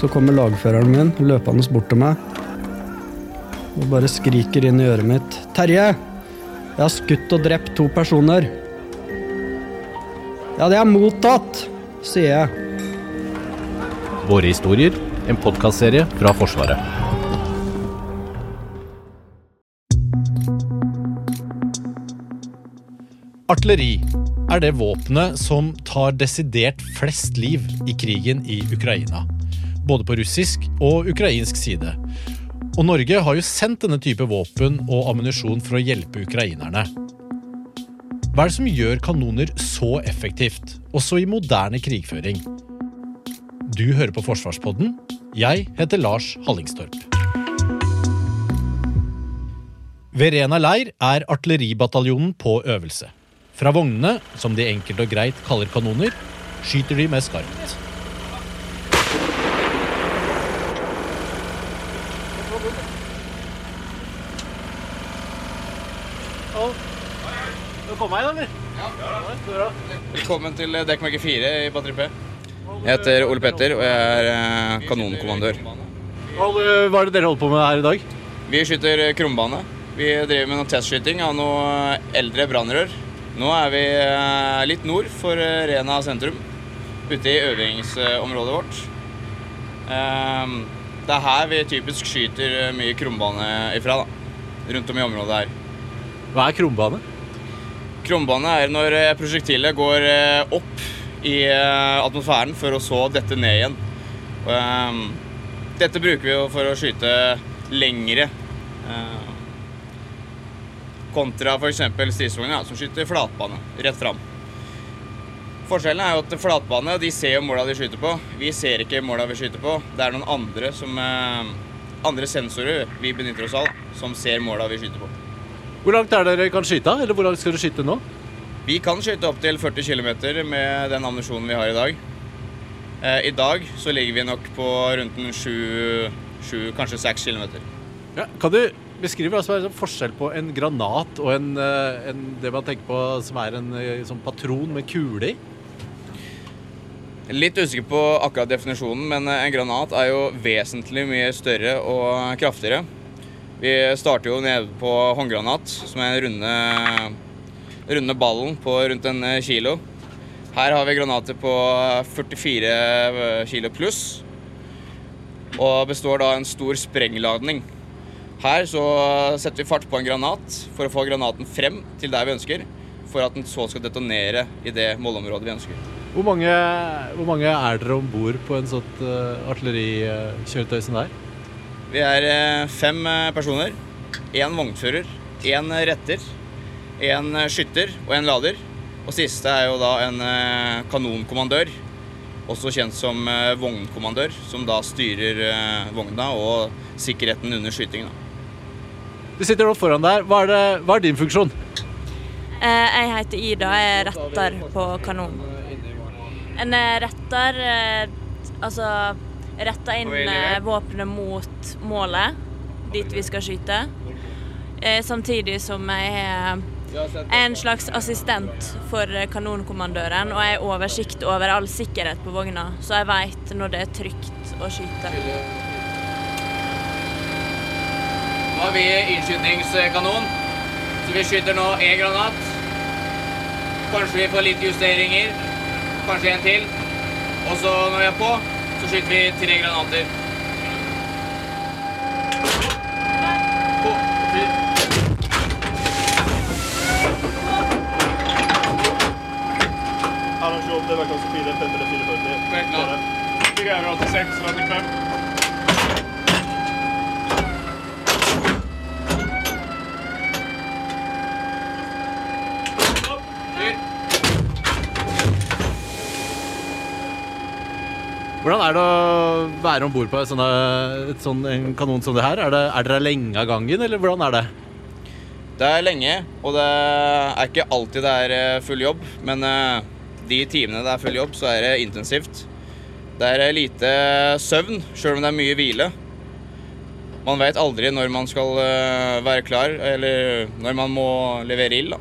så kommer lagføreren min løpende bort til meg og bare skriker inn i øret mitt. Terje! Jeg har skutt og drept to personer. Ja, det er mottatt, sier jeg. Våre historier, en podkastserie fra Forsvaret. Artilleri er det våpenet som tar desidert flest liv i krigen i Ukraina. Både på russisk og ukrainsk side. Og Norge har jo sendt denne type våpen og ammunisjon for å hjelpe ukrainerne. Hva er det som gjør kanoner så effektivt, også i moderne krigføring? Du hører på Forsvarspodden. Jeg heter Lars Hallingstorp. Ved Rena leir er artilleribataljonen på øvelse. Fra vognene, som de enkelt og greit kaller kanoner, skyter de med skarpt. Velkommen til dekkmerke 4 i batteri P. Jeg heter Ole Petter, og jeg er eh, kanonkommandør. Hva er det dere holder på med her i dag? Vi skyter krumbane. Vi driver med noe testskyting av noe eldre brannrør. Nå er vi eh, litt nord for eh, Rena sentrum, ute i øvingsområdet vårt. Ehm, Det er her vi typisk skyter mye krumbane ifra, da. Rundt om i området her. Hva er krumbane? Krumbane er når eh, prosjektilet går eh, opp i eh, atmosfæren for å så dette ned igjen. Dette bruker vi jo for å skyte lengre. kontra f.eks. stridsvogner ja, som skyter flatbane rett fram. Forskjellen er jo at flatbane de ser jo måla de skyter på. Vi ser ikke måla vi skyter på. Det er noen andre, som, andre sensorer vi benytter oss av, som ser måla vi skyter på. Hvor langt er dere kan skyte? Eller hvor langt skal dere skyte nå? Vi kan skyte opp til 40 km med den ammunisjonen vi har i dag. Eh, I dag så ligger vi nok på rundt 7, 7 kanskje 6 km. Ja, kan du beskrive hva som er forskjell på en granat og en, eh, en, det man tenker på som er en sånn patron med kule i? Litt usikker på akkurat definisjonen, men eh, en granat er jo vesentlig mye større og kraftigere. Vi starter jo nede på håndgranat, som er den runde, runde ballen på rundt en eh, kilo. Her har vi granater på 44 kilo pluss, og består da en stor sprengladning. Her så setter vi fart på en granat for å få granaten frem til der vi ønsker, for at den så skal detonere i det målområdet vi ønsker. Hvor mange, hvor mange er dere om bord på en sånt uh, artillerikjøretøy som det her? Vi er eh, fem eh, personer. Én vognfører, én retter, én skytter og en lader. Og siste er jo da en eh, kanonkommandør, også kjent som eh, vognkommandør, som da styrer eh, vogna og sikkerheten under skytingen. Du sitter nå foran der. Hva er, det, hva er din funksjon? Eh, Jeg heter Ida, jeg er retter på kanon. En eh, retter eh, altså retter inn eh, våpenet mot målet, dit vi skal skyte. Eh, Samtidig som jeg er en slags assistent for eh, kanonkommandøren, og jeg har oversikt over all sikkerhet på vogna, så jeg veit når det er trygt å skyte. Nå har vi innskytingskanon, så vi skyter nå én granat. Kanskje vi får litt justeringer, kanskje en til. Og så når vi er på, så skyter vi tre granater. Arrangement, verklag 4, 544. Verklag. 486, 55. Hvordan er det å være om bord på sånne, et sånn, en kanon som det her? Er, det, er dere lenge av gangen, eller hvordan er det? Det er lenge, og det er ikke alltid det er eh, full jobb. Men eh, de timene det er full jobb, så er det intensivt. Det er lite søvn, sjøl om det er mye hvile. Man vet aldri når man skal være klar, eller når man må levere ild.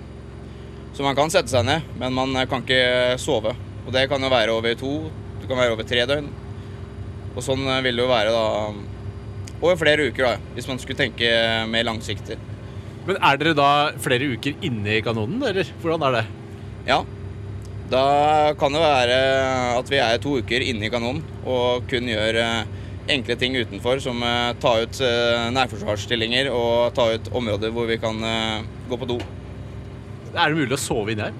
Så man kan sette seg ned, men man kan ikke sove. Og det kan jo være over to, det kan være over tre døgn. Og sånn eh, vil det jo være da over flere uker, da, hvis man skulle tenke mer langsiktig. Men er dere da flere uker inne i kanonen, eller hvordan er det? Ja. Da kan det være at vi er to uker inne i kanonen og kun gjør eh, enkle ting utenfor, som eh, ta ut eh, nærforsvarsstillinger og ta ut områder hvor vi kan eh, gå på do. Er det mulig å sove inne her?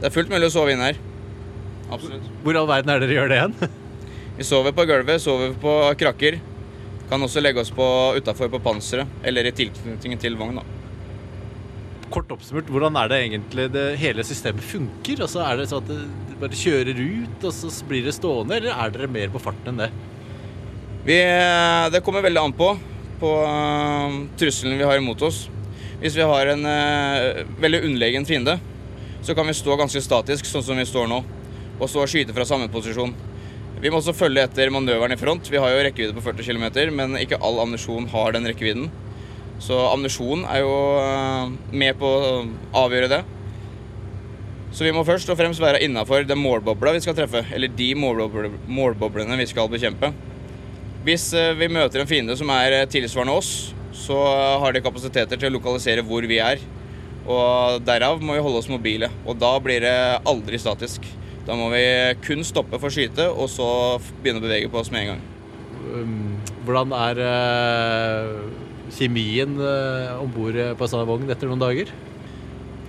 Det er fullt mulig å sove inne her. Absolutt. Hvor i all verden er dere gjør det igjen? Vi sover på gulvet, sover på krakker. Kan også legge oss på utafor på panseret, eller i tilknytning til vogn. Kort oppsummert, hvordan er det egentlig det hele systemet funker? Altså, er det sånn at det bare kjører ut, og så blir det stående, eller er dere mer på farten enn det? Vi, det kommer veldig an på på eh, trusselen vi har imot oss. Hvis vi har en uh, veldig underlegen fiende, så kan vi stå ganske statisk, sånn som vi står nå, og så skyte fra samme posisjon. Vi må også følge etter manøveren i front. Vi har jo rekkevidde på 40 km, men ikke all ammunisjon har den rekkevidden. Så ammunisjon er jo eh, med på å avgjøre det. Så vi må først og fremst være innafor den målbobla vi skal treffe, eller de målboble- målboblene vi skal bekjempe. Hvis eh, vi møter en fiende som er eh, tilsvarende oss, så har de kapasiteter til å lokalisere hvor vi er. Og derav må vi holde oss mobile. Og da blir det aldri statisk. Da må vi kun stoppe for å skyte, og så begynne å bevege på oss med en gang. Um, Hvordan er eh, kjemien uh, om bord på en sånn vogn etter noen dager?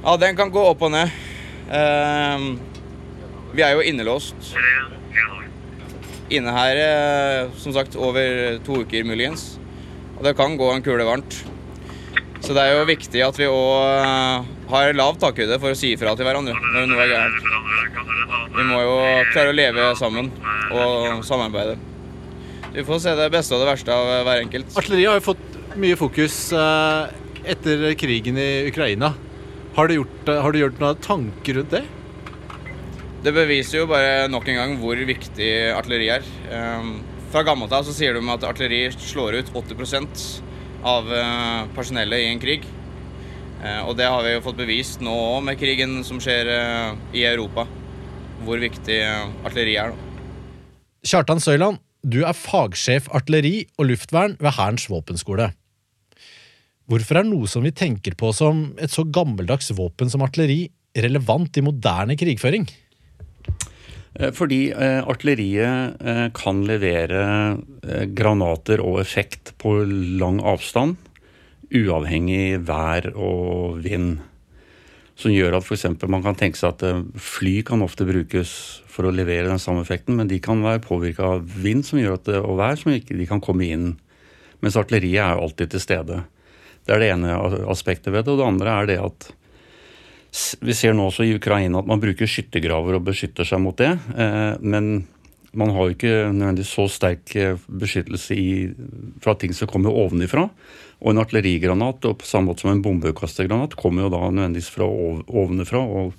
Ja, den kan gå opp og ned. Ehm, vi er jo innelåst. Inne her, eh, som sagt, over to uker muligens. Og det kan gå en kule varmt. Så det er jo viktig at vi òg har lav takhøyde for å si ifra til hverandre når noe er gærent. Vi må jo klare å leve sammen og samarbeide. Vi får se det beste og det verste av hver enkelt. Artilleriet har jo fått mye fokus eh, etter krigen i Ukraina. Har du gjort, eh, har du gjort noen tanker rundt det? Det beviser jo bare nok en gang hvor viktig artilleri er. Ehm, Fra gammelt av så sier de at artilleri slår ut 80 av eh, personellet i en krig. Eh, Og det har vi jo fått bevist nå òg med krigen som skjer eh, i Europa. Hvor viktig eh, artilleri er. da. Kjartan Søyland, du er fagsjef artilleri og luftvern ved Hærens våpenskole. Hvorfor er noe som vi tenker på som et så gammeldags våpen som artilleri, relevant i moderne krigføring? Eh, Fordi eh, artilleriet eh, kan levere eh, granater og effekt på lang avstand, uavhengig vær og vind. Som gjør at f.eks. man kan tenke seg at eh, fly kan ofte brukes for å levere den samme effekten, men de kan være påvirka av vind som gjør at det, og vær som ikke de kan komme inn. Mens artilleriet er alltid til stede. Det er det ene aspektet ved det. Og det andre er det at vi ser nå også i Ukraina at man bruker skyttergraver og beskytter seg mot det. Eh, men man har jo ikke nødvendigvis så sterk eh, beskyttelse i, fra ting som kommer ovenifra. Og en artillerigranat, og på samme måte som en bombekastergranat, kommer jo da nødvendigvis fra ovenifra og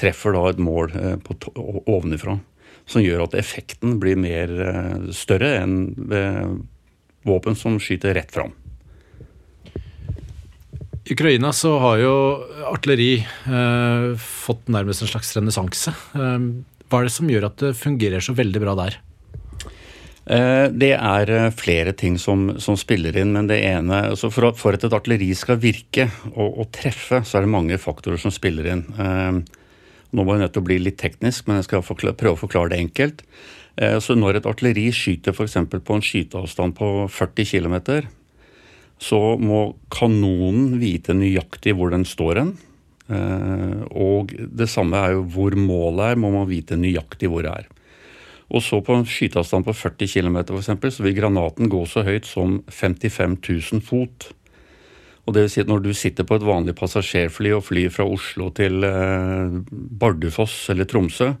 treffer da et mål eh, på ovenifra. Som gjør at effekten blir mer eh, større enn ved våpen som skyter rett fram. I Ukraina så har jo artilleri eh, fått nærmest en slags renessanse. Eh, hva er det som gjør at det fungerer så veldig bra der? Eh, Det er eh, flere ting som, som spiller inn, men det ene altså for, for at et artilleri skal virke og, og treffe, så er det mange faktorer som spiller inn. Eh, Nå må jeg nødt til å bli litt teknisk, men jeg skal prøve å forklare det enkelt. Så Når et artilleri skyter f.eks. på en skyteavstand på 40 km, så må kanonen vite nøyaktig hvor den står hen. Eh, Og det samme er jo hvor målet er, må man vite nøyaktig hvor det er. Og så på en skyteavstand på 40 km eksempel, så vil granaten gå så høyt som 55 000 fot. Og det vil si at når du sitter på et vanlig passasjerfly og flyr fra Oslo til eh, Bardufoss eller Tromsø,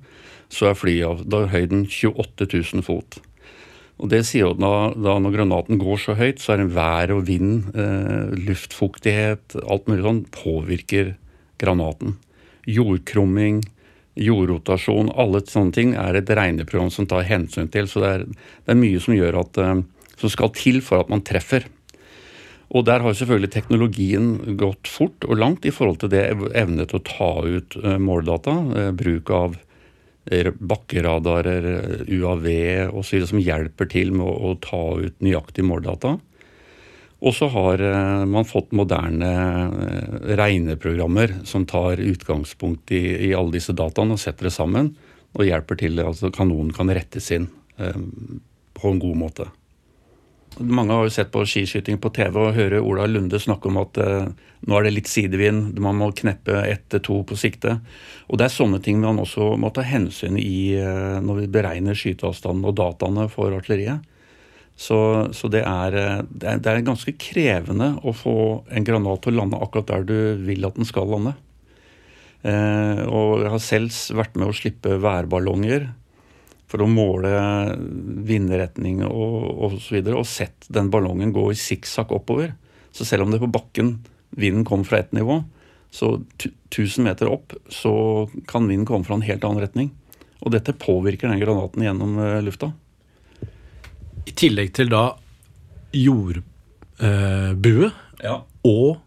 så er flyet er høyden 28 000 fot. Og det sier jo at da når granaten går så høyt, så er det vær og vind, eh, luftfuktighet, alt mulig sånn påvirker granaten. Jordkrumming, jordrotasjon, alle sånne ting er et regneprogram som tar hensyn til. Så det er, det er mye som gjør at eh, som skal til for at man treffer. Og der har selvfølgelig teknologien gått fort og langt i forhold til det ev- evne til å ta ut eh, måldata. eh, bruk av bakkeradarer, UAV osv. som hjelper til med å, ta ut nøyaktig måldata. Og så har eh, man fått moderne eh, regneprogrammer som tar utgangspunkt i, i alle disse dataene og setter det sammen. Og hjelper til altså kanonen kan rettes inn eh, på en god måte. Mange har jo sett på skiskyting på TV og hører Ola Lunde snakke om at nå er det litt sidevind, man må kneppe ett til to på sikte. Og det er sånne ting man også må ta hensyn i når vi beregner skyteavstanden og dataene for artilleriet. Så, så det, er, eh, det, er, det er ganske krevende å få en granat til å lande akkurat der du vil at den skal lande. Eh, og jeg har selv vært med å slippe værballonger for å måle vindretning og, og så videre, og sett den ballongen gå i sikksakk oppover. Så selv om det på bakken vinden kom fra ett nivå, så tu- 1000 meter opp, så kan vinden komme fra en helt annen retning. Og dette påvirker den granaten gjennom eh, lufta. I tillegg til da jordbue Ja. og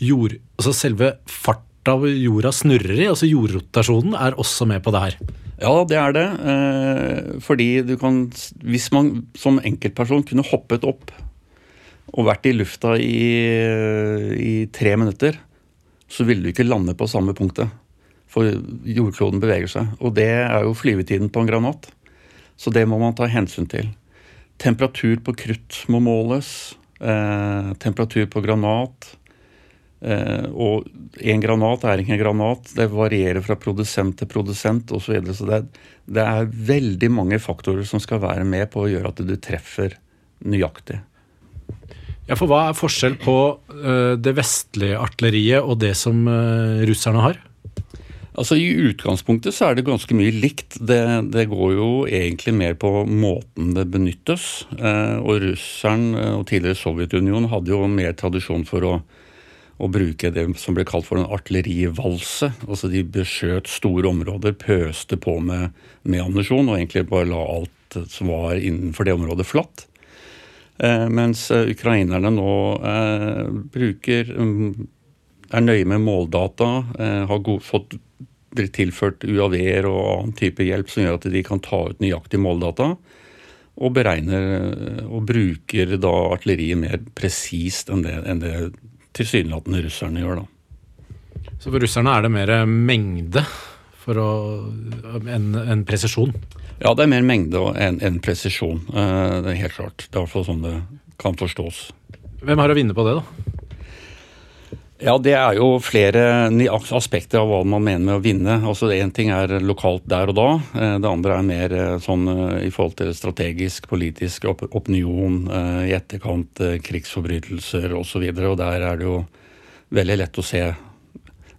jord... Altså selve farta jorda snurrer i, altså jordrotasjonen, er også med på det her. Ja, det er det. Eh, fordi du kan Hvis man som enkeltperson kunne hoppet opp og vært i lufta i, i tre minutter, så ville du ikke lande på samme punktet. For jordkloden beveger seg. Og det er jo flyvetiden på en granat. Så det må man ta hensyn til. Temperatur på krutt må måles. Eh, temperatur på granat. Eh, og en granat er ikke en granat. Det varierer fra produsent til produsent osv. Så, videre. så det, det er veldig mange faktorer som skal være med på å gjøre at du treffer nøyaktig. Ja, for hva er forskjell på eh, det vestlige artilleriet og det som eh, russerne har? Altså I utgangspunktet så er det ganske mye likt. Det, det går jo egentlig mer på måten det benyttes. Eh, og russeren eh, og tidligere Sovjetunionen hadde jo mer tradisjon for å, å bruke det som ble kalt for en artillerivalse. Altså de beskjøt store områder, pøste på med, med ammunisjon og egentlig bare la alt som var innenfor det området, flatt. Eh, mens eh, ukrainerne nå eh, bruker mm, er nøye med måldata, eh, har god, fått tilført UAV-er og annen type hjelp som gjør at de kan ta ut nøyaktig måldata, og beregner eh, og bruker da artilleriet mer presist enn det, enn det tilsynelatende russerne gjør. da. Så for russerne er det mer mengde enn en presisjon. Ja, det er mer mengde enn en presisjon. eh, Det er helt klart. Det er i hvert fall sånn det kan forstås. Hvem har å vinne på det, da? Ja, det er jo flere aspekter av hva man mener med å vinne. Altså Én ting er lokalt der og da. Eh, Det andre er mer eh, sånn eh, i forhold til strategisk, politisk op opinion i etterkant, krigsforbrytelser osv. Og, så og der er det jo veldig lett å se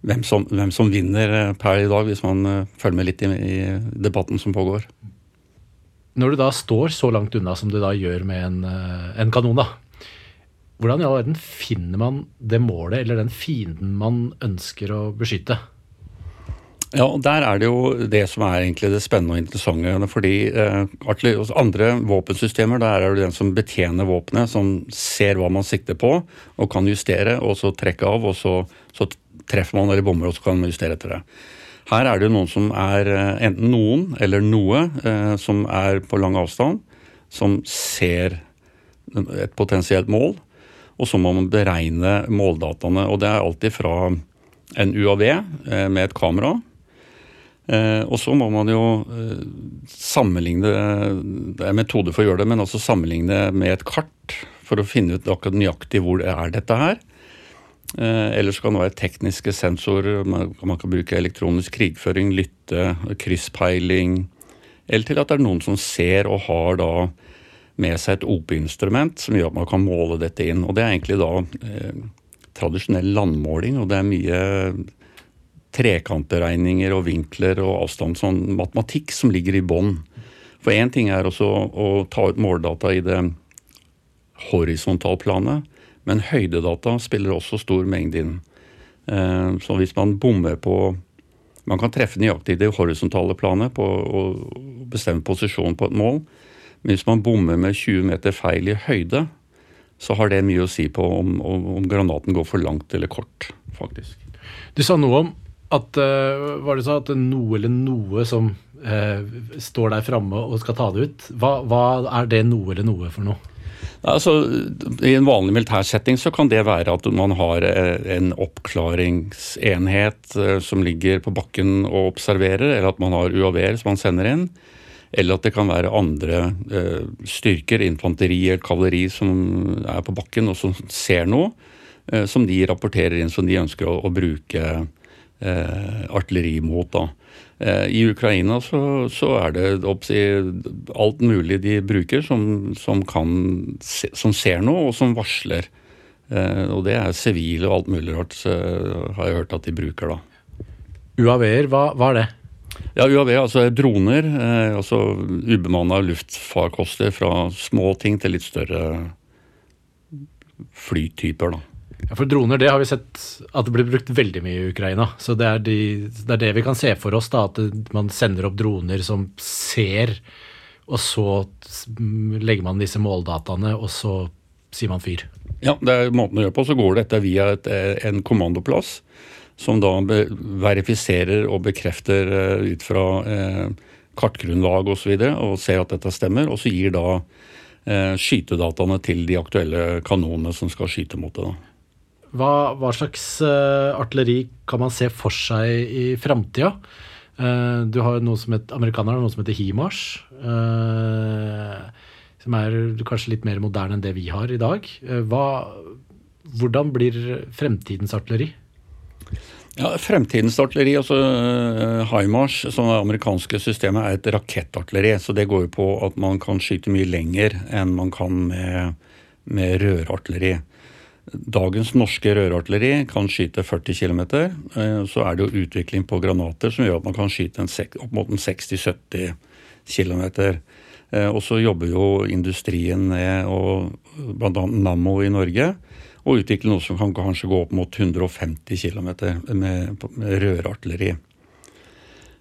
hvem som, hvem som vinner per i dag, hvis man følger med litt i, i debatten som pågår. Når du da står så langt unna som du da gjør med en, en kanon, da. Hvordan i all verden finner man det målet eller den fienden man ønsker å beskytte? Ja, og Der er det jo det som er egentlig det spennende og interessante. fordi eh, andre våpensystemer der er det den som betjener våpenet, som ser hva man sikter på og kan justere, og så trekke av, og så, så treffer man eller bommer, og så kan man justere etter det. Her er det jo noen som er eh, enten noen eller noe eh, som er på lang avstand, som ser et potensielt mål, og så må man beregne måldataene. Og det er alltid fra en UAV eh, med et kamera. Eh, og så må man jo eh, sammenligne Det er metode for å gjøre det, men også sammenligne med et kart for å finne ut akkurat nøyaktig hvor er dette her. Eller så kan det være tekniske sensorer. Man kan bruke elektronisk krigføring, lytte, krysspeiling. Eller til at det er noen som ser og har da med seg et OP-instrument som gjør at man kan måle dette inn. Og det er egentlig da eh, tradisjonell landmåling, og det er mye trekantberegninger og vinkler og avstand, sånn matematikk som ligger i bånn. For én ting er også å ta ut måldata i det horisontalplanet, men høydedata spiller også stor mengde inn. Eh, Så hvis man bommer på Man kan treffe nøyaktig det horisontale planet på å bestemme posisjon på et mål, men hvis man bommer med 20 meter feil i høyde, så har det mye å si på om, om, om granaten går for langt eller kort, faktisk. Du sa noe om at, eh, var det så at noe eller noe som eh, står der framme og skal ta det ut. Hva, hva er det noe eller noe for noe? Altså, I en vanlig militær setting så kan det være at man har eh, en oppklaringsenhet eh, som ligger på bakken og observerer, eller at man har UAV-er som man sender inn. Eller at det kan være andre eh, styrker, infanteri eller kavaleri, som er på bakken og som ser noe. Eh, som de rapporterer inn, som de ønsker å, å bruke eh, artilleri mot. da. Eh, I Ukraina så, så er det oppsi, alt mulig de bruker som, som, kan, som ser noe, og som varsler. Eh, og det er sivile og alt mulig rart, har jeg hørt at de bruker da. UAV-er, hva, hva, er det? Ja, UAV altså droner. Eh, altså ubemanna luftfarkoster fra små ting til litt større flytyper, da. Ja, For droner det har vi sett at det blir brukt veldig mye i Ukraina. Så det er, de, det, er det vi kan se for oss, da, at man sender opp droner som ser, og så legger man disse måldataene, og så sier man fyr. Ja, det er måten å gjøre på. Så går dette via et, en kommandoplass, som da verifiserer og bekrefter uh, ut fra uh, kartgrunnlag osv. Og, så og ser at dette stemmer. Og så gir da uh, skytedataene til de aktuelle kanonene som skal skyte mot det. da. Hva, hva slags artilleri kan man se for seg i framtida? Du har noe som heter, Amerikanerne har noe som heter HIMARS. Som er kanskje litt mer moderne enn det vi har i dag. Hva, hvordan blir fremtidens artilleri? Ja, Fremtidens artilleri, altså HIMARS, som er amerikanske systemet, er et rakettartilleri. Så det går jo på at man kan skyte mye lenger enn man kan med, med rørartilleri. Dagens norske rørartilleri kan skyte 40 km. Eh, så er det jo utvikling på granater som gjør at man kan skyte opp mot 60-70 km. Eh, og så jobber jo industrien med, bl.a. Nammo i Norge, å utvikle noe som kan kanskje gå opp mot 150 km med, med rørartilleri.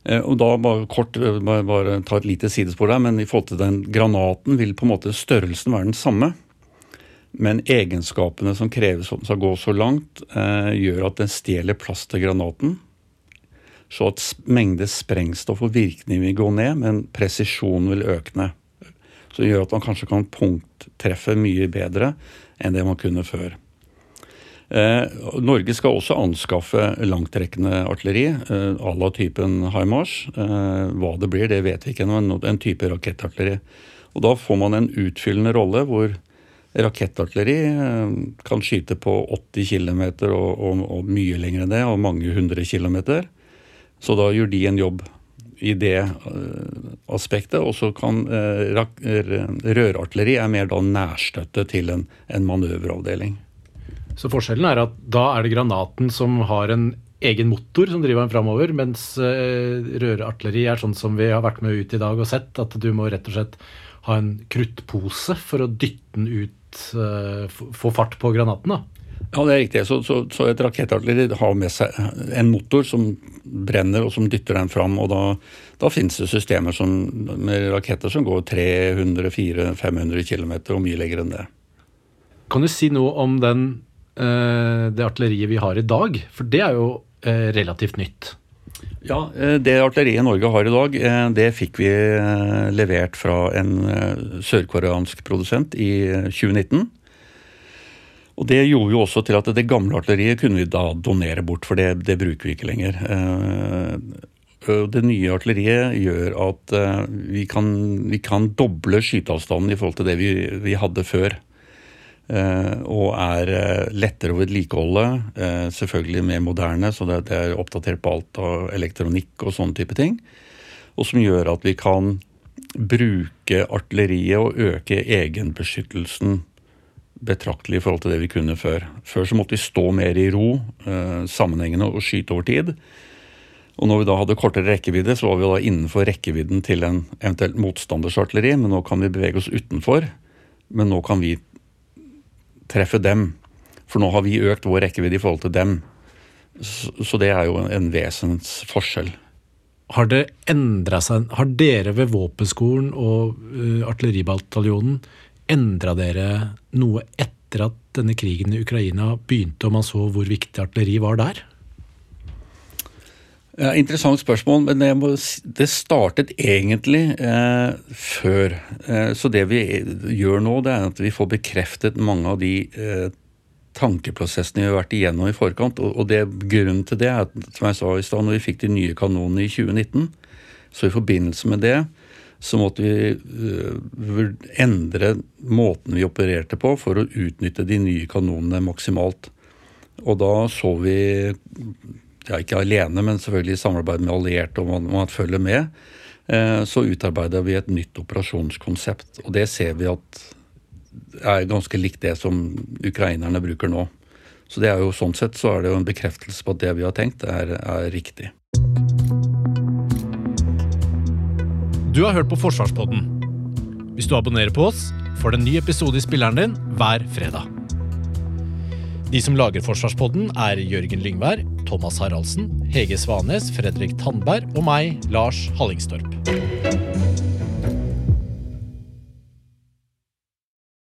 Eh, og da bare kort, bare, bare ta et lite sidespor der, men i forhold til den granaten vil på en måte størrelsen være den samme. Men egenskapene som kreves for at den skal gå så langt, eh, gjør at den stjeler plass til granaten. Så at mengde sprengstoff og virkning vil gå ned, men presisjonen vil øke ned. Så det gjør at man kanskje kan punkttreffe mye bedre enn det man kunne før. Eh, Norge skal også anskaffe langtrekkende artilleri eh, à la typen HIMARS. Eh, hva det blir, det vet vi ikke ennå. En type rakettartilleri. Og Da får man en utfyllende rolle hvor Rakettartilleri kan skyte på 80 km og, og, og, mye lenger enn det, og mange hundre kilometer. Så da gjør de en jobb i det aspektet. Og så kan rørartilleri er mer da nærstøtte til en, en manøveravdeling. Så forskjellen er at da er det granaten som har en egen motor som driver den framover, mens uh, rørartilleri er sånn som vi har vært med ut i dag og sett, at du må rett og slett ha en kruttpose for å dytte den ut uh, få fart på granaten. da. Ja, det er riktig. Så, så, så et rakettartilleri har med seg en motor som brenner og som dytter den fram. og Da, da finnes det systemer som, med raketter som går 300-400-500 km og mye lenger enn det. Kan du si noe om den, det artilleriet vi har i dag? For det er jo uh, relativt nytt. Ja, Det artilleriet Norge har i dag, det fikk vi levert fra en sørkoreansk produsent i 2019. Og Det gjorde jo også til at det gamle artilleriet kunne vi da donere bort, for det, det bruker vi ikke lenger. Det nye artilleriet gjør at vi kan, vi kan doble skyteavstanden i forhold til det vi, vi hadde før. Uh, og er uh, lettere å vedlikeholde. Uh, selvfølgelig mer moderne, så det, er oppdatert på alt av elektronikk og sånne type ting. Og som gjør at vi kan bruke artilleriet og øke egenbeskyttelsen betraktelig i forhold til det vi kunne før. Før så måtte vi stå mer i ro, sammenhengende og skyte over tid. Og når vi da hadde kortere rekkevidde, så var vi da innenfor rekkevidden til en eventuelt motstanders artilleri, men nå kan vi bevege oss utenfor. Men nå kan vi treffe dem. For nå har vi økt vår rekkevidde i forhold til dem. Så det er jo en vesens forskjell. Har det endra seg Har dere ved våpenskolen og uh, artilleribataljonen endra dere noe etter at denne krigen i Ukraina begynte, og man så hvor viktig artilleri var der? Ja, interessant spørsmål, men må, det startet egentlig eh, før. Eh, så det vi gjør nå, det er at vi får bekreftet mange av de eh, tankeprosessene vi har vært igjennom i forkant. Og, og det, grunnen til det er at, som jeg sa i sted, når vi fikk de nye kanonene i 2019, så i forbindelse med det så måtte vi uh, endre måten vi opererte på for å utnytte de nye kanonene maksimalt. Og da så vi ja, ikke alene, men selvfølgelig i samarbeid med allierte og man, man følger med, eh, så utarbeida vi et nytt operasjonskonsept. Og det ser vi at er ganske likt det som ukrainerne bruker nå. Så det er jo sånn sett så er det jo en bekreftelse på at det vi har tenkt, er, er riktig. Du har hørt på Forsvarspodden. Hvis du abonnerer på oss, får du en ny episode i spilleren din hver fredag. De som lager Forsvarspodden, er Jørgen Lyngvær, Thomas Haraldsen, Hege Svanes, Fredrik Tandberg og meg, Lars Hallingstorp.